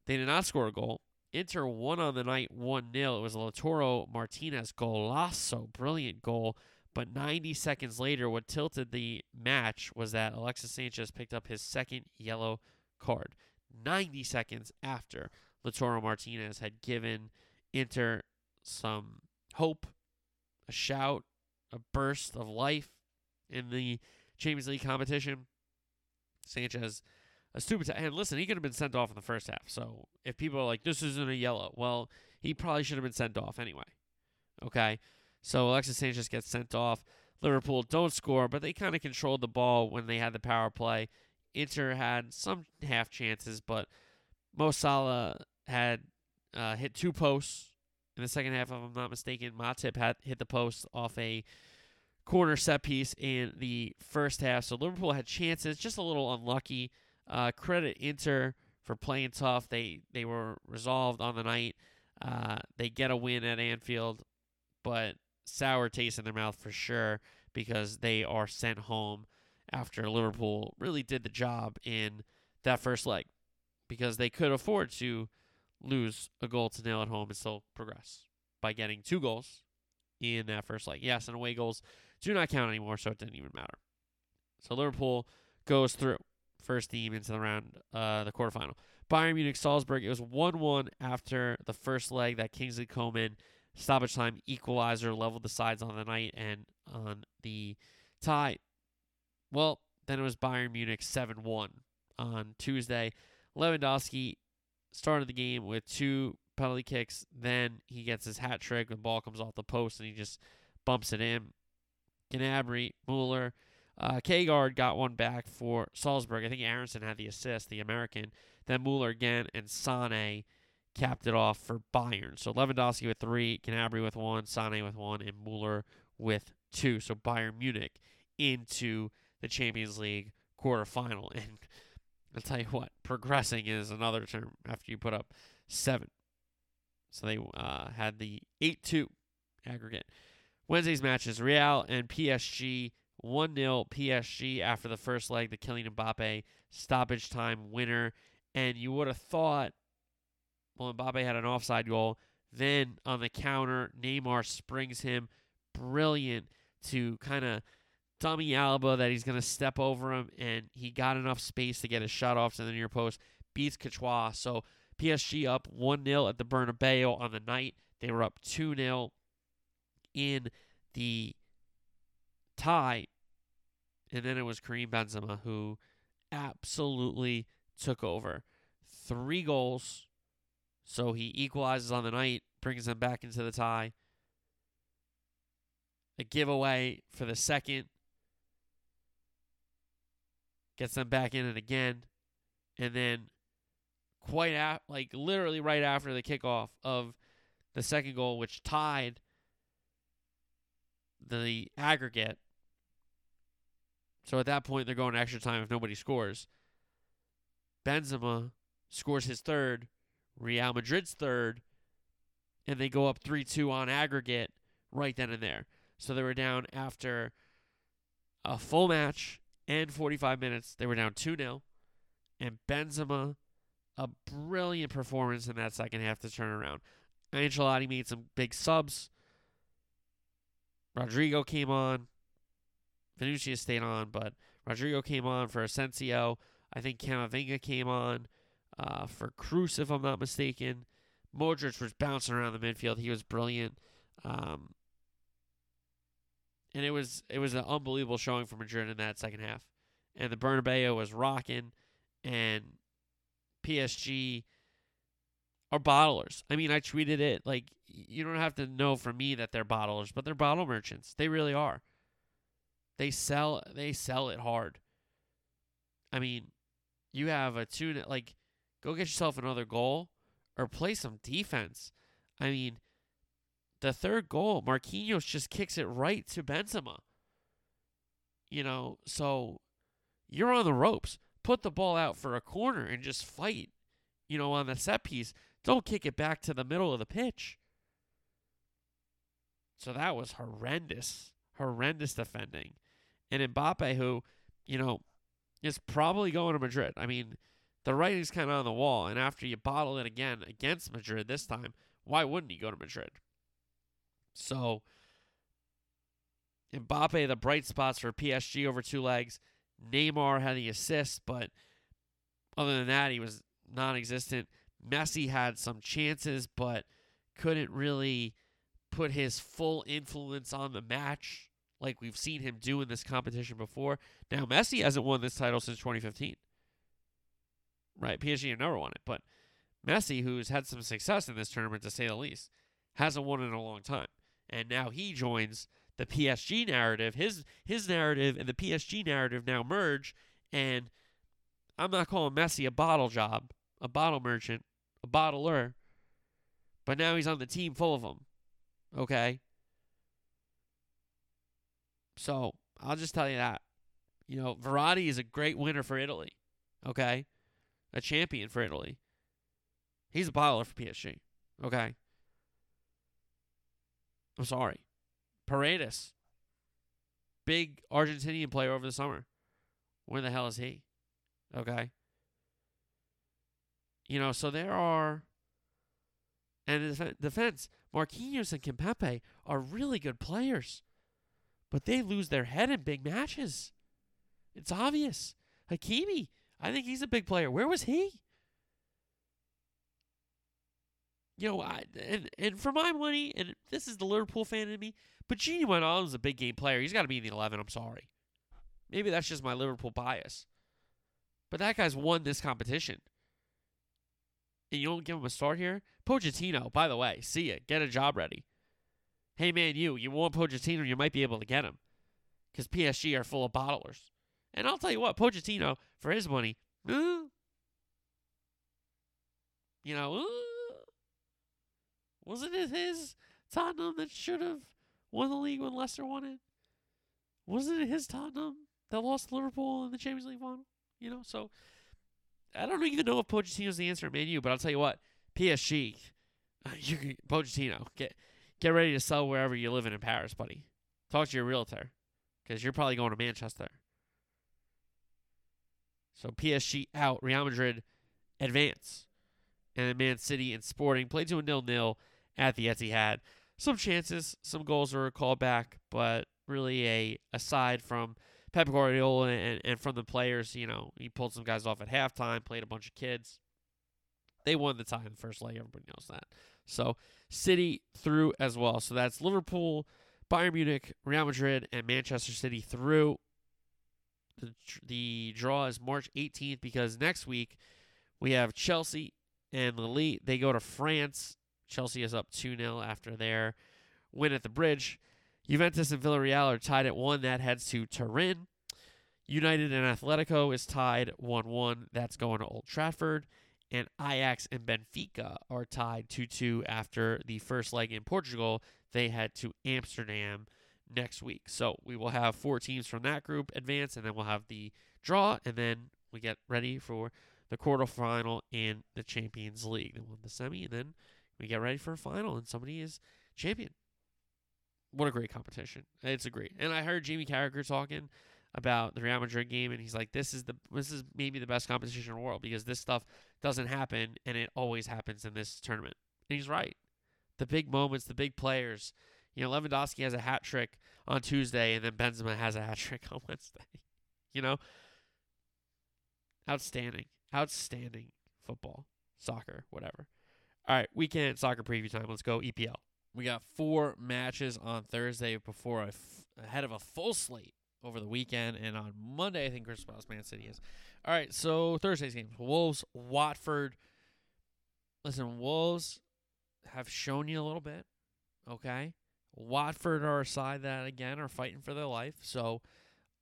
they did not score a goal. Inter won on the night 1 0. It was a Lautaro Martinez golazo, brilliant goal. But 90 seconds later, what tilted the match was that Alexis Sanchez picked up his second yellow card. 90 seconds after Lautaro Martinez had given Inter some hope, a shout, a burst of life in the Champions League competition. Sanchez, a stupid. T- and listen, he could have been sent off in the first half. So if people are like, this isn't a yellow, well, he probably should have been sent off anyway. Okay? So Alexis Sanchez gets sent off. Liverpool don't score, but they kind of controlled the ball when they had the power play. Inter had some half chances, but Mo Salah had uh, hit two posts in the second half, if I'm not mistaken. Matip had hit the post off a corner set piece in the first half. So Liverpool had chances, just a little unlucky. Uh, credit Inter for playing tough. They they were resolved on the night. Uh, they get a win at Anfield, but sour taste in their mouth for sure because they are sent home after Liverpool really did the job in that first leg because they could afford to lose a goal to nil at home and still progress by getting two goals in that first leg. Yes, and away goals do not count anymore, so it didn't even matter. So Liverpool goes through first team into the round, uh, the quarterfinal. Bayern Munich Salzburg. It was one one after the first leg that Kingsley Coman stoppage time equalizer leveled the sides on the night and on the tie. Well, then it was Bayern Munich seven one on Tuesday. Lewandowski started the game with two penalty kicks. Then he gets his hat trick. The ball comes off the post and he just bumps it in. Gnabry, Mueller, uh, Kjaergaard got one back for Salzburg. I think Aaronson had the assist, the American. Then Mueller again and Sane capped it off for Bayern. So Lewandowski with three, Gnabry with one, Sane with one, and Mueller with two. So Bayern Munich into the Champions League quarterfinal. And I'll tell you what, progressing is another term after you put up seven. So they uh, had the 8 2 aggregate. Wednesday's matches Real and PSG 1 0 PSG after the first leg, the Kylian Mbappe stoppage time winner. And you would have thought, well, Mbappe had an offside goal. Then on the counter, Neymar springs him. Brilliant to kind of dummy Alaba that he's going to step over him, and he got enough space to get a shot off to the near post. Beats Courtois. So PSG up 1 0 at the Bernabeu on the night. They were up 2 0 in the tie. And then it was Karim Benzema who absolutely took over. Three goals. So he equalizes on the night, brings them back into the tie. A giveaway for the second gets them back in it again. And then quite like literally right after the kickoff of the second goal, which tied the aggregate. So at that point, they're going extra time if nobody scores. Benzema scores his third, Real Madrid's third, and they go up 3 2 on aggregate right then and there. So they were down after a full match and 45 minutes. They were down 2 0. And Benzema, a brilliant performance in that second half to turn around. Ancelotti made some big subs. Rodrygo came on. Vinicius stayed on, but Rodrygo came on for Asensio. I think Camavinga came on uh, for Kroos, if I'm not mistaken. Modric was bouncing around the midfield. He was brilliant. Um, and it was it was an unbelievable showing for Madrid in that second half. And the Bernabeu was rocking, and PSG are bottlers. I mean, I tweeted it like you don't have to know from me that they're bottlers, but they're bottle merchants. They really are. They sell they sell it hard. I mean, you have a tuna like go get yourself another goal or play some defense. I mean, the third goal, Marquinhos just kicks it right to Benzema. You know, so you're on the ropes. Put the ball out for a corner and just fight, you know, on the set piece. Don't kick it back to the middle of the pitch. So that was horrendous, horrendous defending. And Mbappe, who, you know, is probably going to Madrid. I mean, the writing's kind of on the wall. And after you bottle it again against Madrid this time, why wouldn't he go to Madrid? So, Mbappe, the bright spots for PSG over two legs. Neymar had the assist, but other than that, he was non existent. Messi had some chances, but couldn't really put his full influence on the match like we've seen him do in this competition before. Now, Messi hasn't won this title since 2015. Right? PSG have never won it, but Messi, who's had some success in this tournament to say the least, hasn't won in a long time. And now he joins the PSG narrative. His his narrative and the PSG narrative now merge, and I'm not calling Messi a bottle job, a bottle merchant, a bottler, but now he's on the team full of them. Okay? So I'll just tell you that. You know, Verratti is a great winner for Italy. Okay? A champion for Italy. He's a bottler for PSG. Okay? I'm sorry. Paredes. Big Argentinian player over the summer. Where the hell is he? Okay? You know, so there are. And the defense, Marquinhos and Kimpembe are really good players but they lose their head in big matches. It's obvious. Hakimi, I think he's a big player. Where was he? You know, I, and and for my money, and this is the Liverpool fan in me, but Gini Wijnaldum's a big game player. He's got to be in the eleven. I'm sorry. Maybe that's just my Liverpool bias. But that guy's won this competition. And you don't give him a start here? Pochettino, by the way, see ya. Get a job ready hey man, you you want Pochettino, you might be able to get him because PSG are full of bottlers. And I'll tell you what, Pochettino for his money, uh, you know, uh, wasn't it his Tottenham that should have won the league when Leicester won it? Wasn't it his Tottenham that lost Liverpool in the Champions League final? You know, so I don't even know if Pochettino's the answer at Man U, but I'll tell you what, PSG, you Pochettino get get ready to sell wherever you're living in Paris, buddy. Talk to your realtor because you're probably going to Manchester. So PSG out, Real Madrid advance. And Man City and Sporting play to a nil-nil at the Etihad. Some chances, some goals were called back, but really a aside from Pep Guardiola and, and from the players, you know, he pulled some guys off at halftime, played a bunch of kids. They won the tie in the first leg. Everybody knows that. So City through as well. So that's Liverpool, Bayern Munich, Real Madrid, and Manchester City through. The, the draw is March 18th because next week we have Chelsea and Lille. They go to France. Chelsea is up 2 0 after their win at the bridge. Juventus and Villarreal are tied at 1. That heads to Turin. United and Atletico is tied 1 1. That's going to Old Trafford and Ajax and Benfica are tied 2 2 after the first leg in Portugal. They head to Amsterdam next week. So we will have four teams from that group advance, and then we'll have the draw, and then we get ready for the quarterfinal in the Champions League. Then we'll the semi, and then we get ready for a final, and somebody is champion. What a great competition! It's a great. And I heard Jamie Carragher talking about the Real Madrid game, and he's like, "This is the this is maybe the best competition in the world because this stuff doesn't happen, and it always happens in this tournament." And he's right. The big moments, the big players. You know, Lewandowski has a hat trick on Tuesday, and then Benzema has a hat trick on Wednesday. You know, outstanding, outstanding football, soccer, whatever. All right, weekend soccer preview time. Let's go EPL. We got four matches on Thursday before a f- ahead of a full slate over the weekend, and on Monday, I think Crystal Palace Man City is. All right, so Thursday's games: Wolves, Watford. Listen, Wolves have shown you a little bit. Okay, Watford are a side that again are fighting for their life. So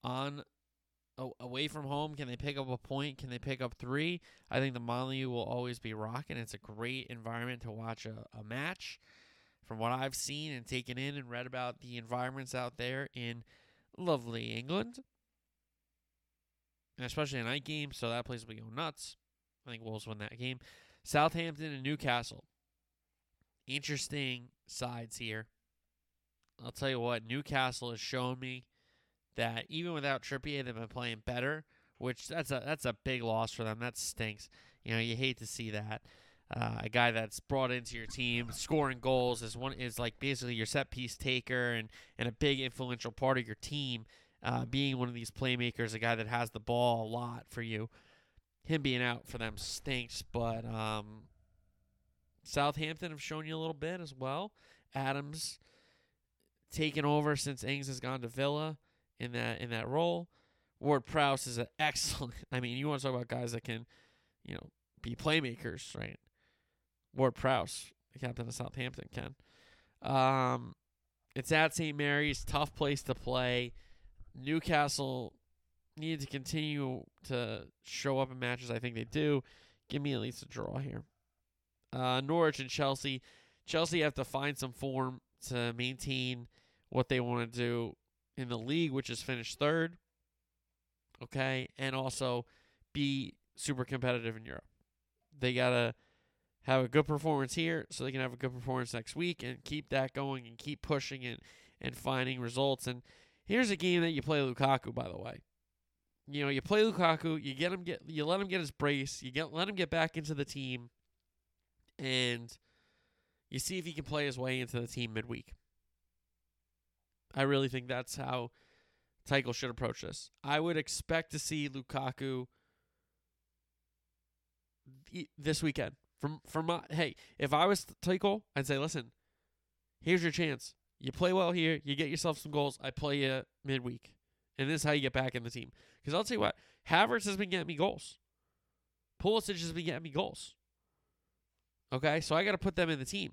on away from home, can they pick up a point? Can they pick up three? I think the Molineux will always be rocking. It's a great environment to watch a, a match. From what I've seen and taken in and read about the environments out there in lovely England, and especially a night game, so that place will going nuts. I think Wolves win that game. Southampton and Newcastle. Interesting sides here. I'll tell you what, Newcastle has shown me that even without Trippier, they've been playing better, which that's a that's a big loss for them. That stinks. You know, you hate to see that. Uh, a guy that's brought into your team, scoring goals is one is like basically your set piece taker and, and a big influential part of your team. Uh, being one of these playmakers, a guy that has the ball a lot for you. Him being out for them stinks, but um, Southampton have shown you a little bit as well. Adams taken over since Ings has gone to Villa in that in that role. Ward Prowse is an excellent. I mean, you want to talk about guys that can, you know, be playmakers, right? Ward Prowse, the captain of Southampton, can. Um, it's at St. Mary's, tough place to play. Newcastle need to continue to show up in matches. I think they do. Give me at least a draw here. Uh, Norwich and Chelsea. Chelsea have to find some form to maintain what they want to do in the league, which is finished third. Okay, and also be super competitive in Europe. They gotta have a good performance here, so they can have a good performance next week and keep that going and keep pushing it and finding results. And here's a game that you play Lukaku, by the way. You know, you play Lukaku, you get him get you let him get his brace, you get let him get back into the team, and you see if he can play his way into the team midweek. I really think that's how Tuchel should approach this. I would expect to see Lukaku th- this weekend. From from my hey, if I was Tuchel, I'd say, listen, here's your chance. You play well here, you get yourself some goals. I play you midweek, and this is how you get back in the team. Because I'll tell you what, Havertz has been getting me goals. Pulisic has been getting me goals. Okay, so I got to put them in the team.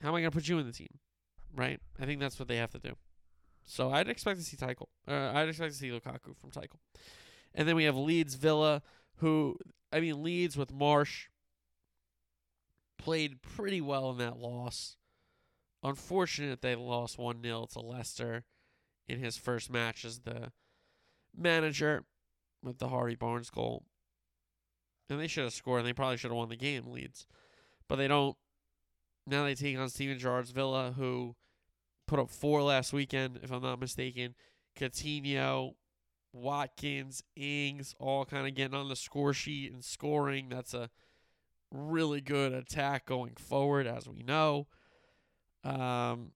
How am I going to put you in the team? Right? I think that's what they have to do. So I'd expect to see Tuchel. Uh, I'd expect to see Lukaku from Tuchel. And then we have Leeds Villa, who, I mean, Leeds with Marsh played pretty well in that loss. Unfortunate they lost 1 0 to Leicester in his first match as the manager with the Harvey Barnes goal. And they should have scored, and they probably should have won the game, Leeds. But they don't. Now they take on Steven Gerrard's Villa, who put up four last weekend, if I'm not mistaken. Coutinho, Watkins, Ings, all kind of getting on the score sheet and scoring. That's a really good attack going forward, as we know. Um,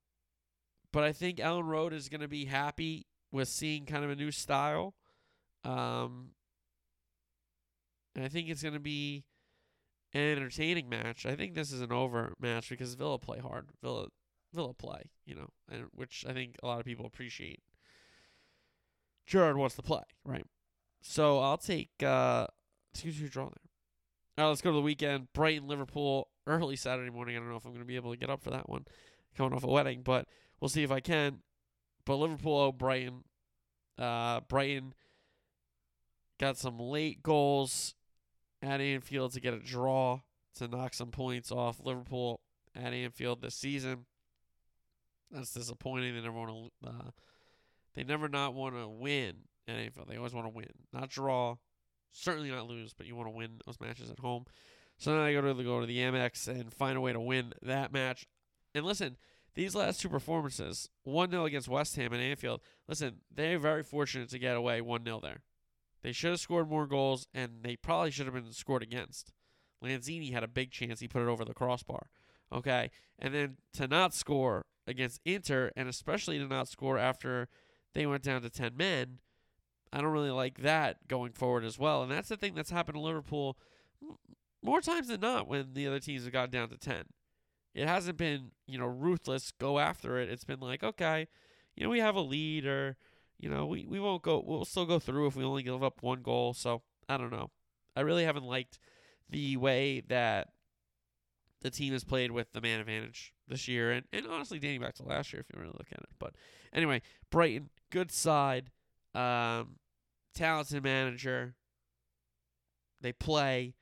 but I think Elland Road is going to be happy with seeing kind of a new style. Um, and I think it's going to be an entertaining match. I think this is an over match because Villa play hard. Villa Villa play, you know, and which I think a lot of people appreciate. Gerrard wants to play, right? So I'll take uh two two draw there. All right, let's go to the weekend. Brighton Liverpool early Saturday morning. I don't know if I'm going to be able to get up for that one, coming off a wedding, but we'll see if I can. But Liverpool oh Brighton. Uh, Brighton got some late goals at Anfield to get a draw to knock some points off Liverpool at Anfield this season. That's disappointing. They never want to. Uh, they never not want to win at Anfield. They always want to win, not draw. Certainly not lose, but you want to win those matches at home. So now I go to the go to the Amex and find a way to win that match. And listen, these last two performances, one 0 against West Ham and Anfield. Listen, they're very fortunate to get away one 0 there. They should have scored more goals, and they probably should have been scored against. Lanzini had a big chance; he put it over the crossbar. Okay, and then to not score against Inter, and especially to not score after they went down to 10 men, I don't really like that going forward as well. And that's the thing that's happened to Liverpool more times than not when the other teams have got down to 10. It hasn't been, you know, ruthless, go after it. It's been like, okay, you know, we have a lead or, you know, we, we won't go, we'll still go through if we only give up one goal. So I don't know. I really haven't liked the way that the team has played with the man advantage this year, and, and honestly dating back to last year if you really look at it. But anyway, Brighton, good side. Um, talented manager. They play.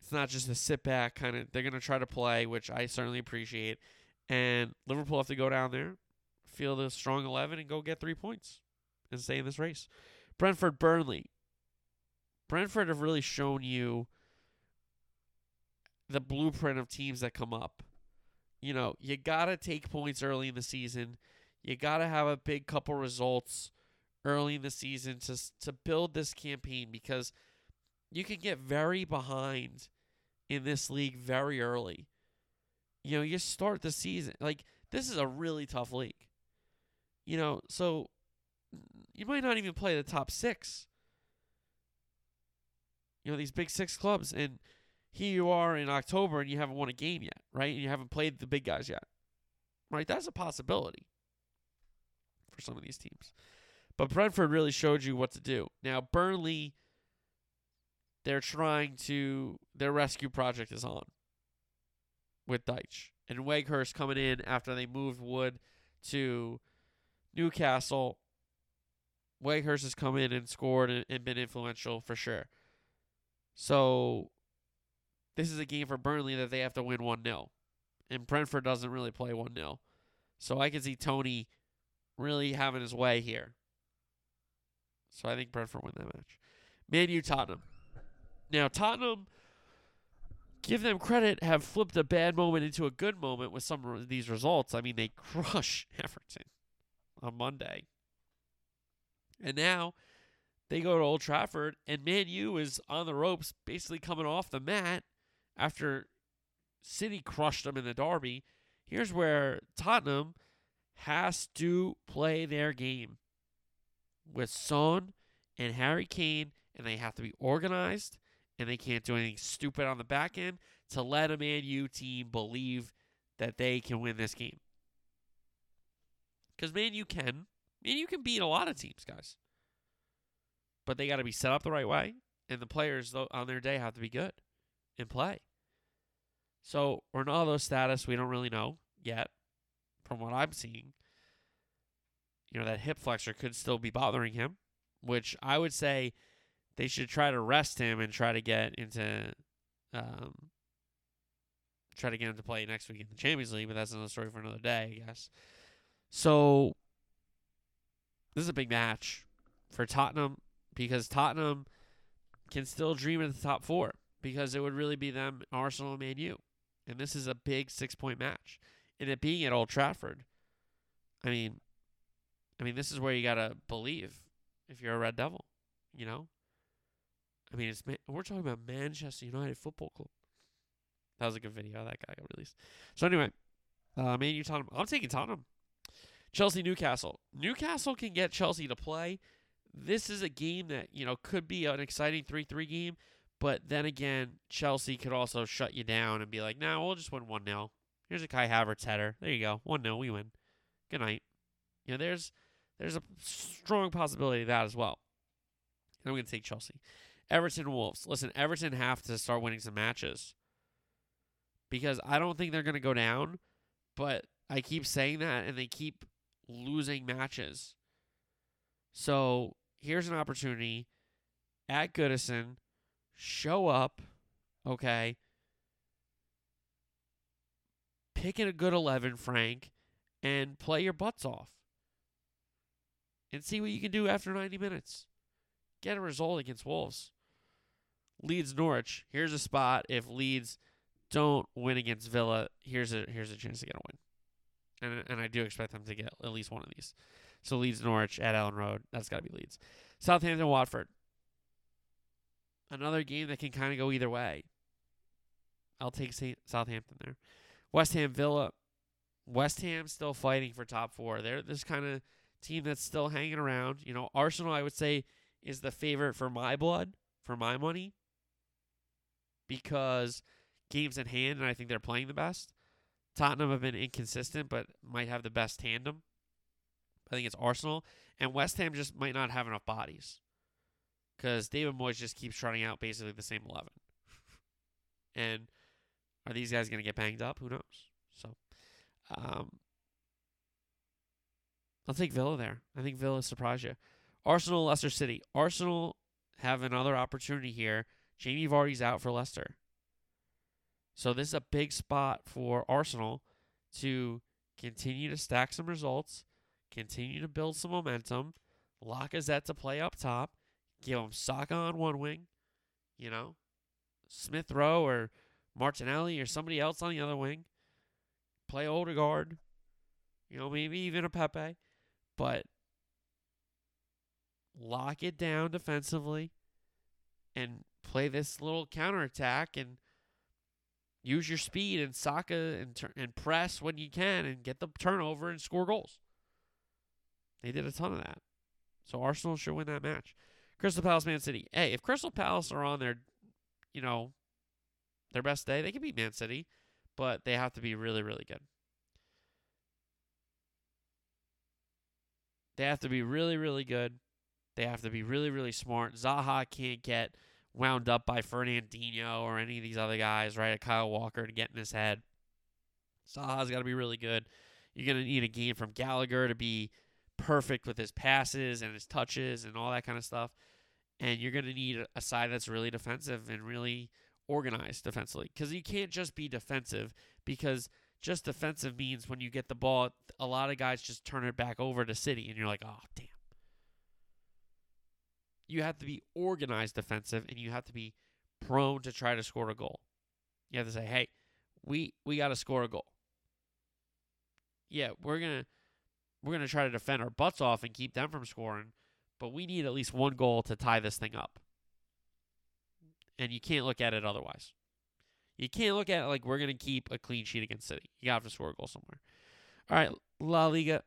It's not just a sit back kind of. They're going to try to play, which I certainly appreciate. And Liverpool have to go down there, feel the strong 11, and go get three points and stay in this race. Brentford Burnley. Brentford have really shown you the blueprint of teams that come up. You know, you got to take points early in the season. You got to have a big couple results early in the season to to build this campaign because you can get very behind in this league very early. You know, you start the season like this is a really tough league. You know, so you might not even play the top 6. You know, these big 6 clubs and here you are in October and you haven't won a game yet, right? And you haven't played the big guys yet. Right? That's a possibility for some of these teams. But Brentford really showed you what to do. Now, Burnley, they're trying to, their rescue project is on with Dyche. And Weghorst coming in after they moved Wood to Newcastle. Weghorst has come in and scored and, and been influential for sure. So, this is a game for Burnley that they have to win 1 0. And Brentford doesn't really play 1 0. So, I can see Toney really having his way here. So I think Brentford win that match. Man U Tottenham. Now Tottenham, give them credit, have flipped a bad moment into a good moment with some of these results. I mean, they crush Everton on Monday, and now they go to Old Trafford, and Man U is on the ropes, basically coming off the mat after City crushed them in the derby. Here's where Tottenham has to play their game with Son and Harry Kane, and they have to be organized, and they can't do anything stupid on the back end to let a Man U team believe that they can win this game. Because Man you can. Man U can beat a lot of teams, guys. But they got to be set up the right way, and the players on their day have to be good and play. So Ronaldo's status, we don't really know yet, from what I'm seeing you know, that hip flexor could still be bothering him, which I would say they should try to rest him and try to get into um try to get him to play next week in the Champions League, but that's another story for another day, I guess. So this is a big match for Tottenham because Tottenham can still dream of the top four because it would really be them, Arsenal, and Man U. And this is a big six point match. And it being at Old Trafford, I mean, I mean, this is where you gotta believe if you're a Red Devil, you know. I mean, it's we're talking about Manchester United Football Club. That was a good video that guy got released. So anyway, uh, Man U Tottenham. I'm taking Tottenham. Chelsea Newcastle. Newcastle can get Chelsea to play. This is a game that you know could be an exciting three-three game, but then again, Chelsea could also shut you down and be like, "No, nah, we'll just win one 0 Here's a Kai Havertz header. There you go, one 0 We win. Good night." You know, there's there's a strong possibility of that as well. I'm going to take Chelsea. Everton Wolves. Listen, Everton have to start winning some matches because I don't think they're going to go down, but I keep saying that and they keep losing matches. So here's an opportunity at Goodison. Show up, okay? Pick in a good 11, Frank, and play your butts off and see what you can do after 90 minutes. Get a result against Wolves. Leeds Norwich. Here's a spot if Leeds don't win against Villa. Here's a here's a chance to get a win. And and I do expect them to get at least one of these. So Leeds Norwich at Elland Road. That's got to be Leeds. Southampton Watford. Another game that can kind of go either way. I'll take Southampton there. West Ham Villa. West Ham still fighting for top four. They're this kind of team that's still hanging around. You know, Arsenal, I would say, is the favorite for my blood, for my money, because games in hand, and I think they're playing the best. Tottenham have been inconsistent, but might have the best tandem. I think it's Arsenal. And West Ham just might not have enough bodies. Because David Moyes just keeps trotting out basically the same 11. and are these guys going to get banged up? Who knows? So, um, I'll take Villa there. I think Villa surprise you. Arsenal, Leicester City. Arsenal have another opportunity here. Jamie Vardy's out for Leicester. So this is a big spot for Arsenal to continue to stack some results, continue to build some momentum, lock Lacazette to play up top, give him Saka on one wing, you know, Smith Rowe or Martinelli or somebody else on the other wing, play Odegaard, you know, maybe even a Pepe, but lock it down defensively and play this little counterattack and use your speed and Saka and, and press when you can and get the turnover and score goals. They did a ton of that. So Arsenal should win that match. Crystal Palace, Man City. Hey, if Crystal Palace are on their, you know, their best day, they can beat Man City, but they have to be really, really good. They have to be really, really good. They have to be really, really smart. Zaha can't get wound up by Fernandinho or any of these other guys, right? At Kyle Walker to get in his head. Zaha's got to be really good. You're going to need a game from Gallagher to be perfect with his passes and his touches and all that kind of stuff. And you're going to need a side that's really defensive and really organized defensively because you can't just be defensive because just defensive means when you get the ball, a lot of guys just turn it back over to City and you're like, oh, damn. You have to be organized defensive and you have to be prone to try to score a goal. You have to say, hey, we we got to score a goal. Yeah, we're gonna we're gonna try to defend our butts off and keep them from scoring, but we need at least one goal to tie this thing up. And you can't look at it otherwise. You can't look at it like we're gonna keep a clean sheet against City. You have to score a goal somewhere. All right, La Liga,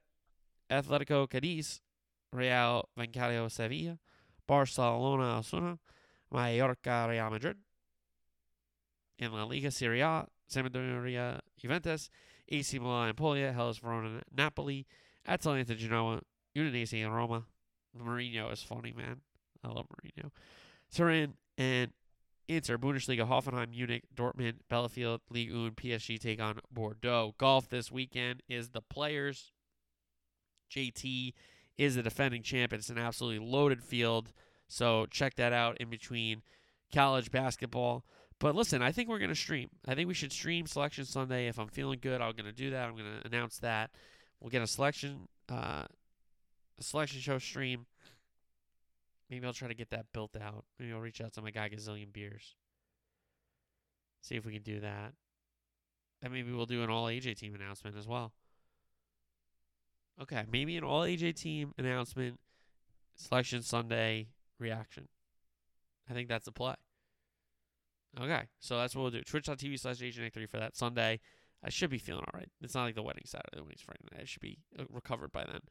Atletico Cadiz, Rayo Vallecano Sevilla, Barcelona Osasuna, Mallorca Real Madrid. In La Liga Serie A, Sampdoria Juventus, AC Milan Empoli, Hellas Verona Napoli, Atalanta Genoa, Udinese and Roma. Mourinho is funny, man. I love Mourinho. Turin and Inter, Bundesliga, Hoffenheim, Munich, Dortmund, Bielefeld, Ligue 1, PSG take on Bordeaux. Golf this weekend is the players. JT is the defending champ. It's an absolutely loaded field. So check that out in between college basketball. But listen, I think we're going to stream. I think we should stream Selection Sunday. If I'm feeling good, I'm going to do that. I'm going to announce that. We'll get a selection, uh, a selection show stream. Maybe I'll try to get that built out. Maybe I'll reach out to my guy Gazillion Beers. See if we can do that. And maybe we'll do an all AJ team announcement as well. Okay, maybe an all AJ team announcement, selection Sunday reaction. I think that's the play. Okay, so that's what we'll do. Twitch.tv slash AJ3 for that Sunday. I should be feeling all right. It's not like the wedding Saturday, the wedding's Friday. I should be uh, recovered by then.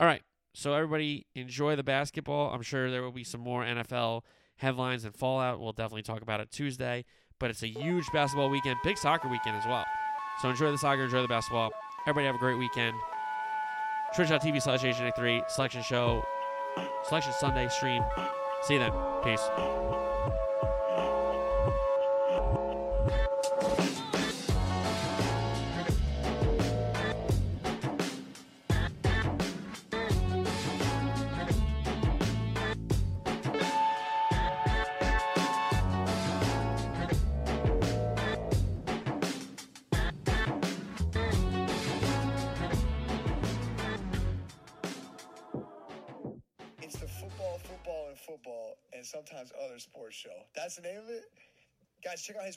All right, so everybody enjoy the basketball. I'm sure there will be some more NFL headlines and fallout. We'll definitely talk about it Tuesday. But it's a huge basketball weekend, big soccer weekend as well. So enjoy the soccer, enjoy the basketball. Everybody have a great weekend. Twitch.tv slash AJ3 selection show, selection Sunday stream. See you then. Peace.